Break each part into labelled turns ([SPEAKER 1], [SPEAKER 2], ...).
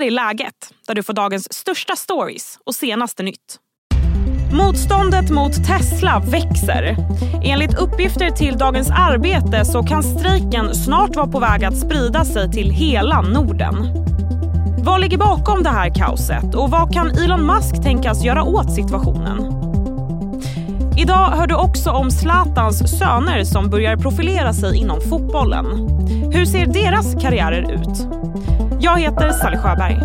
[SPEAKER 1] här är läget, där du får dagens största stories och senaste nytt. Motståndet mot Tesla växer. Enligt uppgifter till Dagens Arbete så kan strejken snart vara på väg att sprida sig till hela Norden. Vad ligger bakom det här kaoset och vad kan Elon Musk tänkas göra åt situationen? Idag hör du också om Zlatans söner som börjar profilera sig inom fotbollen. Hur ser deras karriärer ut? Jag heter Sally Sjöberg.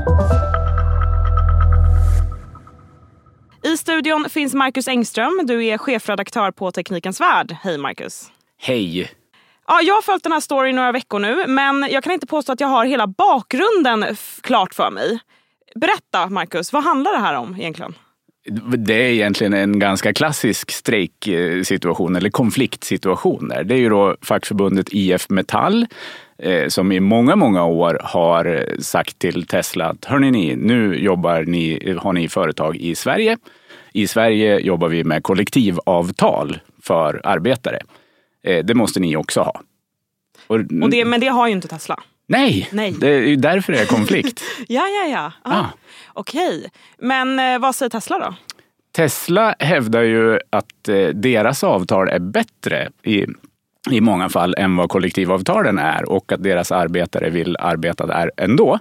[SPEAKER 1] I studion finns Marcus Engström. Du är chefredaktör på Teknikens Värld. Hej Marcus.
[SPEAKER 2] Hej.
[SPEAKER 1] Ja, jag har följt den här storyn några veckor nu men jag kan inte påstå att jag har hela bakgrunden klart för mig. Berätta Marcus, vad handlar det här om egentligen?
[SPEAKER 2] Det är egentligen en ganska klassisk strejksituation eller konfliktsituation. Det är ju då fackförbundet IF Metall som i många, många år har sagt till Tesla att hörni ni, nu jobbar ni, har ni företag i Sverige. I Sverige jobbar vi med kollektivavtal för arbetare. Eh, det måste ni också ha.
[SPEAKER 1] Och, och det, men det har ju inte Tesla.
[SPEAKER 2] Nej, Nej. det är ju därför det är konflikt.
[SPEAKER 1] ja, ja, ja. Ah. Okej, men eh, vad säger Tesla då?
[SPEAKER 2] Tesla hävdar ju att eh, deras avtal är bättre i, i många fall än vad kollektivavtalen är och att deras arbetare vill arbeta där ändå.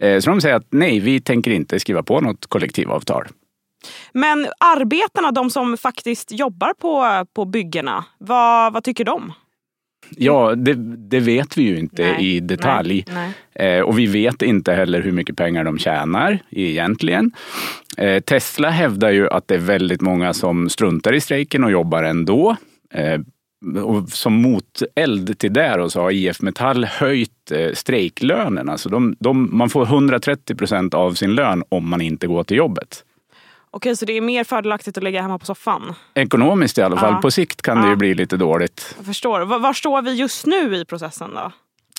[SPEAKER 2] Eh, så de säger att nej, vi tänker inte skriva på något kollektivavtal.
[SPEAKER 1] Men arbetarna, de som faktiskt jobbar på, på byggena, vad, vad tycker de?
[SPEAKER 2] Ja, det, det, vet vi ju inte nej, i detalj. Nej, nej. Eh, och vi vet inte heller hur mycket pengar de tjänar egentligen. Eh, Tesla hävdar ju att det är väldigt många som struntar i strejken och jobbar ändå. Eh, och som moteld till det så har IF Metall höjt eh, strejklönen. Alltså de, de, man får 130 procent av sin lön om man inte går till jobbet.
[SPEAKER 1] Okej, så det är mer fördelaktigt att ligga hemma på soffan?
[SPEAKER 2] Ekonomiskt i alla fall. Ja. På sikt kan det ju bli lite dåligt.
[SPEAKER 1] Jag förstår. Var, var, står vi just nu i processen då?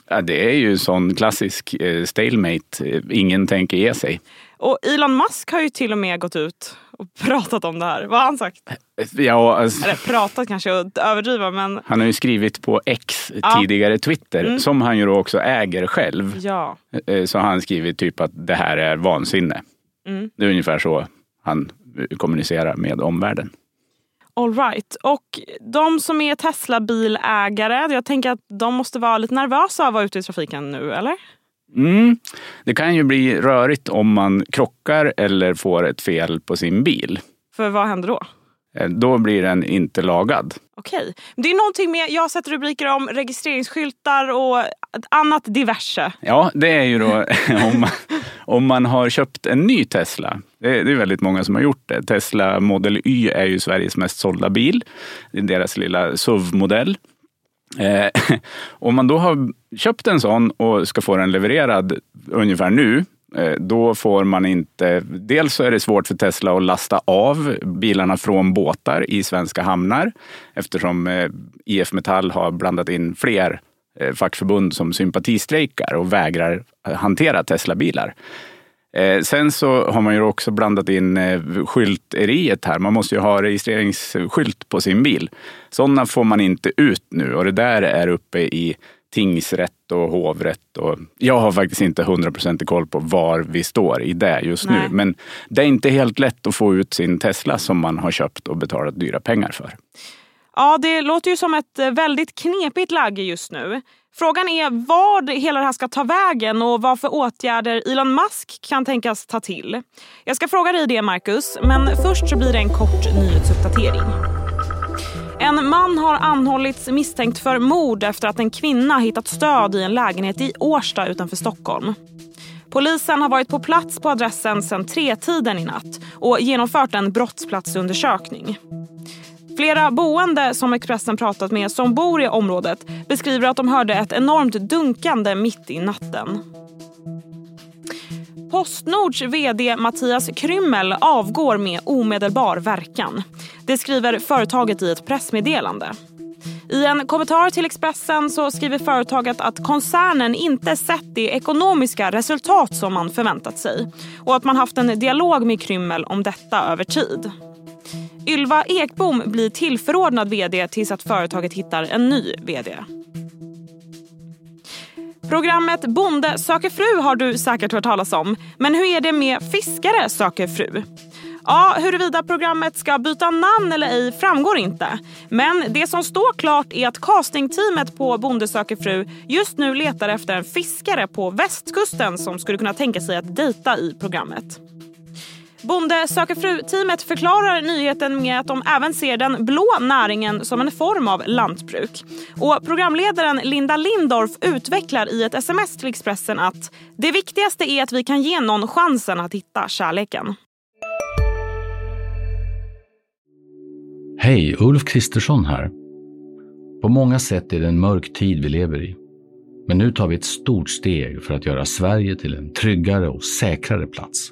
[SPEAKER 2] Ja, det är ju sån klassisk eh, stalemate. Ingen tänker ge sig.
[SPEAKER 1] Och Elon Musk har ju till och med gått ut och pratat om det här. Vad har han sagt?
[SPEAKER 2] Ja, alltså,
[SPEAKER 1] Eller pratat kanske att överdriva men...
[SPEAKER 2] Han har ju skrivit på X, ja. tidigare Twitter, mm. som han ju då också äger själv.
[SPEAKER 1] Ja.
[SPEAKER 2] Eh, så har han skrivit typ att det här är vansinne. Mm. Det är ungefär så han kommunicerar med omvärlden.
[SPEAKER 1] All right. Och de som är Tesla-bilägare, jag tänker att de måste vara lite nervösa av att vara ute i trafiken nu, eller?
[SPEAKER 2] Mm. Det kan ju bli rörigt om man krockar eller får ett fel på sin bil.
[SPEAKER 1] För vad händer då?
[SPEAKER 2] Eh, då blir den inte lagad.
[SPEAKER 1] Okej. Det är någonting med, jag har sett rubriker om registreringsskyltar och annat diverse.
[SPEAKER 2] Ja, det är ju då om man, om man har köpt en ny Tesla. Det är, det är väldigt många som har gjort det. Tesla Model Y är ju Sveriges mest sålda bil. Det är deras lilla SUV-modell. Eh, om man då har köpt en sån och ska få den levererad ungefär nu, eh, då får man inte... Dels så är det svårt för Tesla att lasta av bilarna från båtar i svenska hamnar eftersom eh, IF Metall har blandat in fler eh, fackförbund som sympatistrejkar och vägrar eh, hantera Tesla-bilar. Eh, sen så har man ju också blandat in eh, skylteriet här. Man måste ju ha registreringsskylt på sin bil. Sådana får man inte ut nu och det där är uppe i tingsrätt och hovrätt. Och jag har faktiskt inte hundraprocentig koll på var vi står i det just Nej. nu. Men det är inte helt lätt att få ut sin Tesla som man har köpt och betalat dyra pengar för.
[SPEAKER 1] Ja, det låter ju som ett eh, väldigt knepigt läge just nu. Frågan är vad hela det här ska ta vägen och vad för åtgärder Elon Musk kan tänkas ta till. Jag ska fråga dig det, Marcus, men först så blir det en kort nyhetsuppdatering. En man har anhållits misstänkt för mord efter att en kvinna hittat stöd i en lägenhet i Årsta utanför Stockholm. Polisen har varit på plats på adressen sedan tretiden i natt och genomfört en brottsplatsundersökning. Flera boende som Expressen pratat med som bor i området beskriver att de hörde ett enormt dunkande mitt i natten. Postnords vd Mattias Krymmel avgår med omedelbar verkan. Det skriver företaget i ett pressmeddelande. I en kommentar till Expressen så skriver företaget att koncernen inte sett det ekonomiska resultat som man förväntat sig och att man haft en dialog med Krymmel om detta över tid. Ylva Ekbom blir tillförordnad vd tills att företaget hittar en ny vd. Programmet Bonde söker fru har du säkert hört talas om. Men hur är det med Fiskare söker fru? Ja, huruvida programmet ska byta namn eller ej framgår inte. Men det som står klart är att castingteamet på Bonde söker fru just nu letar efter en fiskare på västkusten som skulle kunna tänka sig att dejta i programmet. Bonde söker fru-teamet förklarar nyheten med att de även ser den blå näringen som en form av lantbruk. Och programledaren Linda Lindorff utvecklar i ett sms till Expressen att det viktigaste är att vi kan ge någon chansen att hitta kärleken.
[SPEAKER 3] Hej, Ulf Kristersson här. På många sätt är det en mörk tid vi lever i. Men nu tar vi ett stort steg för att göra Sverige till en tryggare och säkrare plats.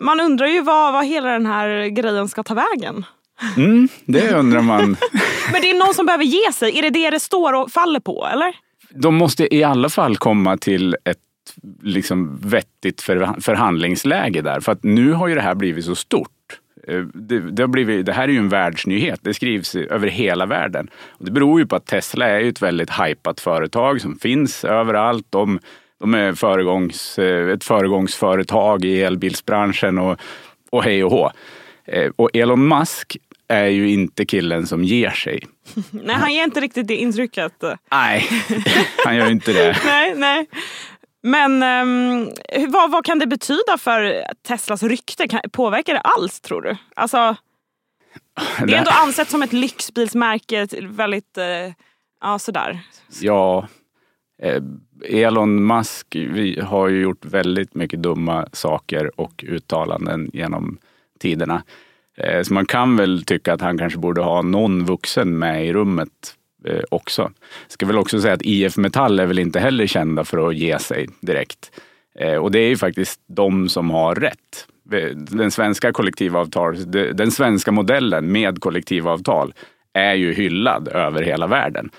[SPEAKER 1] Man undrar ju vad, vad hela den här grejen ska ta vägen.
[SPEAKER 2] Mm, det undrar man.
[SPEAKER 1] Men det är någon som behöver ge sig. Är det det det står och faller på? eller?
[SPEAKER 2] De måste i alla fall komma till ett liksom vettigt förhandlingsläge där. För att nu har ju det här blivit så stort. Eh, det, det, har blivit, det här är ju en världsnyhet. Det skrivs över hela världen. Och det beror ju på att Tesla är ett väldigt hypat företag som finns överallt. De, de är föregångs, eh, ett föregångsföretag i elbilsbranschen och, och hej och hå. Eh, och Elon Musk är ju inte killen som ger sig.
[SPEAKER 1] Nej, han ger inte riktigt det intrycket.
[SPEAKER 2] Nej, han gör inte det.
[SPEAKER 1] nej, nej. Men um, vad, vad kan det betyda för Teslas rykte? Kan, påverkar det alls tror du? Alltså, det är ändå ansett som ett lyxbilsmärke, väldigt, uh, ja sådär.
[SPEAKER 2] Ja, Eh, Elon Musk vi har ju gjort väldigt mycket dumma saker och uttalanden genom tiderna. Eh, så man kan väl tycka att han kanske borde ha någon vuxen med i rummet eh, också. Ska väl också säga att IF Metall är väl inte heller kända för att ge sig direkt. Och det är ju faktiskt de som har rätt. Den svenska kollektivavtal, den svenska modellen med kollektivavtal är ju hyllad över hela världen.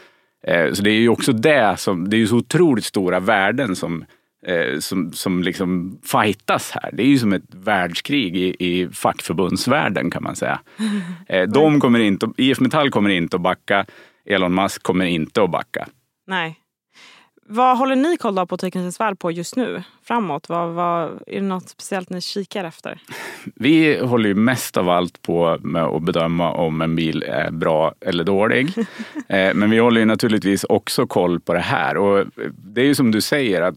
[SPEAKER 2] Så det är ju också det som, det är ju så otroligt stora värden som eh, som, som liksom fightas här. Det är ju som ett världskrig i, i fackförbundsvärlden kan man säga. Eh, de kommer inte, IF Metall kommer inte att backa, Elon Musk kommer inte att backa.
[SPEAKER 1] Nej. Vad håller ni koll på Teknikens Värld på just nu? Framåt? Vad, vad, är det något speciellt ni kikar efter?
[SPEAKER 2] Vi håller ju mest av allt på med att bedöma om en bil är bra eller dålig. Eh, men vi håller ju naturligtvis också koll på det här. Och det är ju som du säger att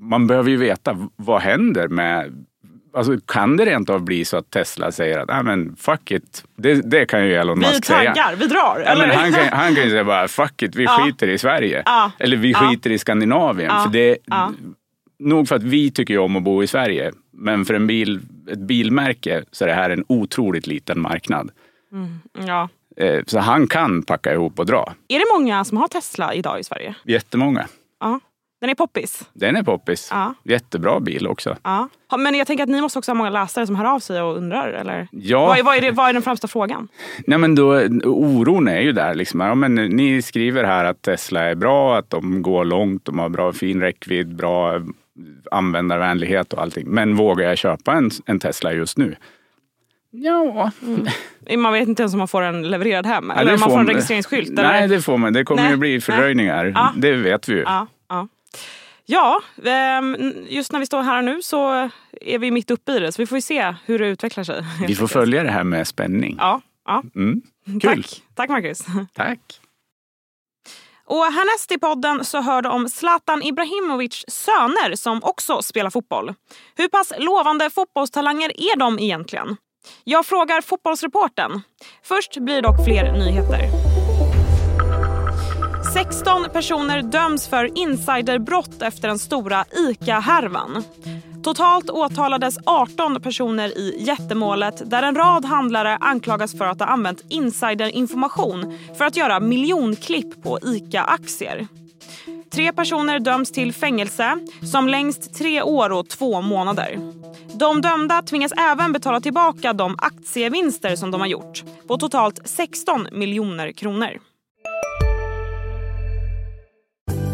[SPEAKER 2] man behöver ju veta vad händer med Alltså, kan det rent av bli så att Tesla säger att ah, men fuck it, det, det kan ju Elon Musk
[SPEAKER 1] säga.
[SPEAKER 2] Vi taggar,
[SPEAKER 1] vi drar. Ja,
[SPEAKER 2] men han, kan, han kan ju säga bara fuck it, vi ja. skiter i Sverige. Ja. Eller vi skiter i Skandinavien. För det, Nog för att vi tycker om att bo i Sverige, men för en bil, ett bilmärke så är det här en otroligt liten marknad.
[SPEAKER 1] Mm, ja.
[SPEAKER 2] Eh, så han kan packa ihop och dra.
[SPEAKER 1] Är det många som har Tesla idag i Sverige?
[SPEAKER 2] Jättemånga.
[SPEAKER 1] Ja. Den är poppis.
[SPEAKER 2] Den är poppis. Ja. Jättebra bil också.
[SPEAKER 1] Ja. Men jag tänker att ni måste också ha många läsare som hör av sig och undrar. Eller?
[SPEAKER 2] Ja.
[SPEAKER 1] Vad, är, vad, är det, vad är den främsta frågan?
[SPEAKER 2] Nej, men då, oron är ju där. Liksom. Ja, men ni skriver här att Tesla är bra, att de går långt, de har bra fin räckvidd, bra användarvänlighet och allting. Men vågar jag köpa en, en Tesla just nu? Ja.
[SPEAKER 1] Mm. Man vet inte ens om man får den levererad hem? Ja, eller om man får en registreringsskylt?
[SPEAKER 2] Nej, eller? det får man. Det kommer Nej. ju bli fördröjningar. Ja. Det vet vi ju.
[SPEAKER 1] Ja. Ja. Ehm, just när vi står här nu så är vi mitt uppe i det. Så vi får se hur det utvecklar sig.
[SPEAKER 2] Vi får följa det här med spänning.
[SPEAKER 1] Ja. ja.
[SPEAKER 2] Mm.
[SPEAKER 1] Kul. Tack. Tack Marcus.
[SPEAKER 2] Tack.
[SPEAKER 1] Och härnäst i podden så hör du om Zlatan Ibrahimovics söner som också spelar fotboll. Hur pass lovande fotbollstalanger är de egentligen? Jag frågar fotbollsreporten. Först blir det dock fler nyheter. 16 personer döms för insiderbrott efter den stora ICA-härvan. Totalt åtalades 18 personer i jättemålet där en rad handlare anklagas för att ha använt insiderinformation för att göra miljonklipp på ICA-aktier. Tre personer döms till fängelse som längst tre år och två månader. De dömda tvingas även betala tillbaka de aktievinster som de har gjort på totalt 16 miljoner kronor.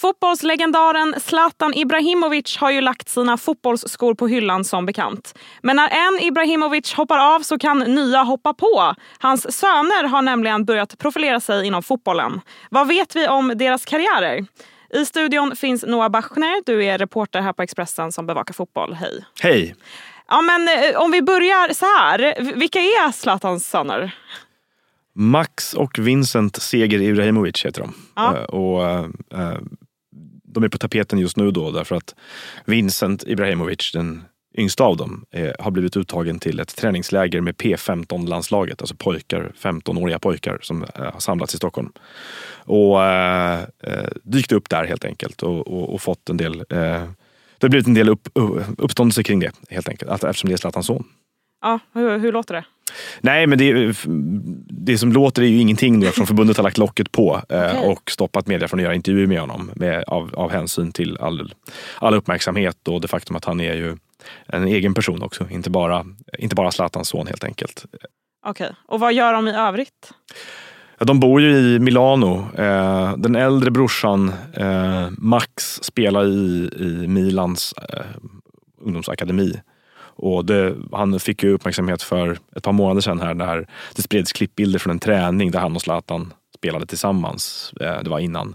[SPEAKER 1] Fotbollslegendaren Zlatan Ibrahimovic har ju lagt sina fotbollsskor på hyllan som bekant. Men när en Ibrahimovic hoppar av så kan nya hoppa på. Hans söner har nämligen börjat profilera sig inom fotbollen. Vad vet vi om deras karriärer? I studion finns Noah Bachner, du är reporter här på Expressen som bevakar fotboll. Hej!
[SPEAKER 4] Hej!
[SPEAKER 1] Ja, men, eh, om vi börjar så här, vilka är Zlatans söner?
[SPEAKER 4] Max och Vincent Seger Ibrahimovic heter de.
[SPEAKER 1] Ja.
[SPEAKER 4] Eh, Och, eh, de är på tapeten just nu då därför att Vincent Ibrahimovic, den yngsta av dem, eh, har blivit uttagen till ett träningsläger med P15-landslaget. Alltså pojkar, 15-åriga pojkar som eh, har samlats i Stockholm. Och eh, eh, dykt upp där helt enkelt och, och, och fått en del eh, det har blivit en del upp, uppståndelse kring det helt enkelt, att- eftersom det är Zlatans son.
[SPEAKER 1] Ja, hur, hur låter det?
[SPEAKER 4] Nej, men det, det som låter är ju ingenting nu eftersom förbundet har lagt locket på eh,
[SPEAKER 1] Okej.
[SPEAKER 4] och stoppat media från att göra intervjuer med honom med, av, av hänsyn till all, all uppmärksamhet och det faktum att han är ju en egen person också, inte bara, inte bara Zlatans son helt enkelt.
[SPEAKER 1] Okej, och vad gör de i övrigt?
[SPEAKER 4] De bor ju i Milano. Eh, Den äldre brorsan eh, Max spelar i, i Milans ungdomsakademi. Och det, han fick ju uppmärksamhet för ett par månader sedan här när det spreds klippbilder från en träning där han och Zlatan spelade tillsammans. Eh, det var innan,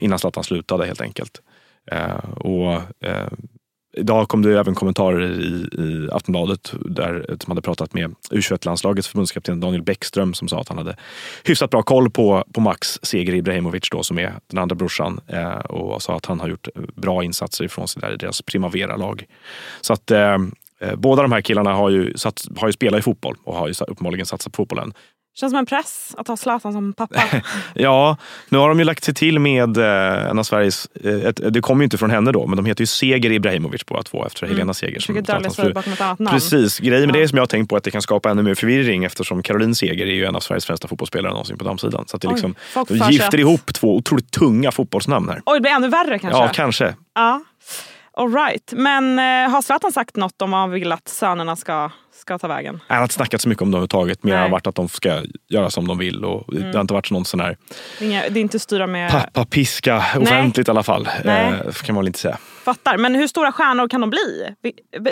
[SPEAKER 4] innan Zlatan slutade helt enkelt. Eh, och, eh, Idag kom det även kommentarer i, i Aftonbladet där, som hade pratat med U21-landslagets förbundskapten Daniel Bäckström som sa att han hade hyfsat bra koll på, på Max Seger Ibrahimovic då, som är den andra brorsan eh, och sa att han har gjort bra insatser ifrån sig där i deras Primavera-lag. Så att eh, båda de här killarna har ju, sats, har ju spelat i fotboll och har ju uppenbarligen satsat på fotbollen.
[SPEAKER 1] Känns som en press att ha Zlatan som pappa.
[SPEAKER 4] Ja, nu har de ju lagt sig till med eh, en av Sveriges, eh, ett, det kommer ju inte från henne då, men de heter ju Seger Ibrahimovic båda två efter Helena Seger. som Zlatans fru.
[SPEAKER 1] bakom ett annat namn.
[SPEAKER 4] Precis, grejen med
[SPEAKER 1] Ja.
[SPEAKER 4] det som jag har tänkt på är att det kan skapa ännu mer förvirring eftersom Caroline Seger är ju en av Sveriges främsta fotbollsspelare någonsin på damsidan. Så att det
[SPEAKER 1] Oj,
[SPEAKER 4] liksom, de gifter ihop två otroligt tunga fotbollsnamn här.
[SPEAKER 1] Oj, det blir ännu värre kanske?
[SPEAKER 4] Ja, kanske.
[SPEAKER 1] Ja. All right. Men eh, har Zlatan sagt något om vad han vill att sönerna ska, ska ta vägen?
[SPEAKER 4] Jag har inte snackat så mycket om det överhuvudtaget. Mer
[SPEAKER 1] Nej.
[SPEAKER 4] har varit att de ska göra som de vill. Och Det har inte varit någon sån här
[SPEAKER 1] inga, det är inte styra med...
[SPEAKER 4] pappa-piska offentligt i alla fall.
[SPEAKER 1] Nej.
[SPEAKER 4] Eh, kan man väl inte säga.
[SPEAKER 1] Fattar. Men hur stora stjärnor kan de bli?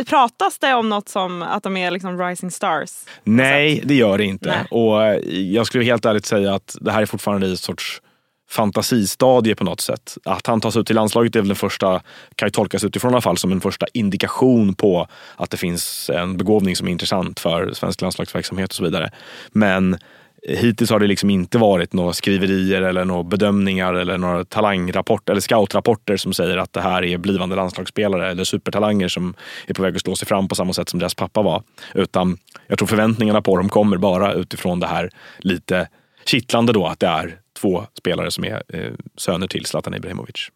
[SPEAKER 1] Pratas det om något som att de är liksom rising stars?
[SPEAKER 4] Nej, det gör det inte.
[SPEAKER 1] Nej.
[SPEAKER 4] Och eh, jag skulle helt ärligt säga att det här är fortfarande i sorts fantasistadie på något sätt. Att han tas ut till landslaget är väl den första, kan ju tolkas utifrån i alla fall som en första indikation på att det finns en begåvning som är intressant för svensk landslagsverksamhet och så vidare. Men hittills har det liksom inte varit några skriverier eller några bedömningar eller några talangrapporter eller scoutrapporter som säger att det här är blivande landslagsspelare eller supertalanger som är på väg att slå sig fram på samma sätt som deras pappa var. Utan jag tror förväntningarna på dem kommer bara utifrån det här lite kittlande då att det är två spelare som är eh, söner till Zlatan Ibrahimovic.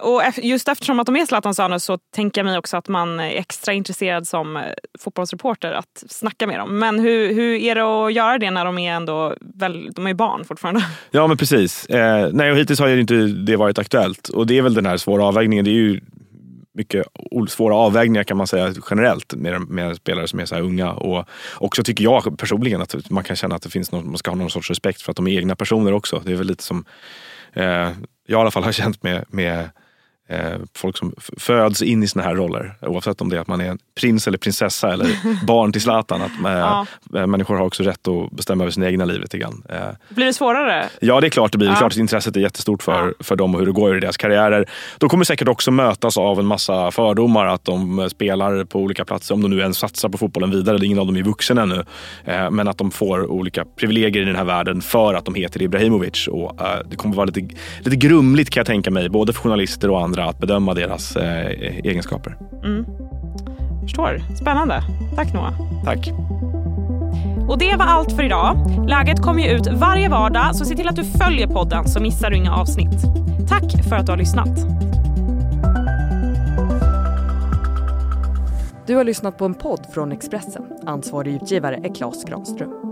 [SPEAKER 1] Och just eftersom att de är Zlatans söner så tänker jag mig också att man är extra intresserad som eh, fotbollsreporter att snacka med dem. Men hur, hur är det att göra det när de är ändå väl, de är barn fortfarande?
[SPEAKER 4] Ja men precis. Eh, nej, och hittills har ju inte det varit aktuellt. Och det är väl den här svåra avvägningen. Det är ju mycket svåra avvägningar kan man säga generellt med, med spelare som är så här unga. Och också tycker jag personligen att man kan känna att det finns någon, man ska ha någon sorts respekt för att de är egna personer också. Det är väl lite som eh, jag i alla fall har känt med, med folk som föds in i såna här roller. Oavsett om det är att man är prins eller prinsessa eller barn till Zlatan. Att eh,
[SPEAKER 1] Ja.
[SPEAKER 4] eh, människor har också rätt att bestämma över sina egna liv lite grann. Eh,
[SPEAKER 1] Blir det svårare?
[SPEAKER 4] Ja, det är klart det blir.
[SPEAKER 1] Ja.
[SPEAKER 4] klart att intresset är jättestort för,
[SPEAKER 1] Ja.
[SPEAKER 4] för dem och hur det går i deras karriärer. De kommer säkert också mötas av en massa fördomar att de spelar på olika platser, om de nu ens satsar på fotbollen vidare. Det är ingen av dem är vuxen ännu. Eh, men att de får olika privilegier i den här världen för att de heter Ibrahimovic. Och, eh, det kommer vara lite, lite grumligt kan jag tänka mig, både för journalister och andra att bedöma deras eh, egenskaper.
[SPEAKER 1] Förstår. Spännande. Tack Noah.
[SPEAKER 4] Tack.
[SPEAKER 1] Och det var allt för idag. Läget kommer ju ut varje vardag så se till att du följer podden så missar du inga avsnitt. Tack för att du har lyssnat.
[SPEAKER 5] Du har lyssnat på en podd från Expressen. Ansvarig utgivare är Klas Granström.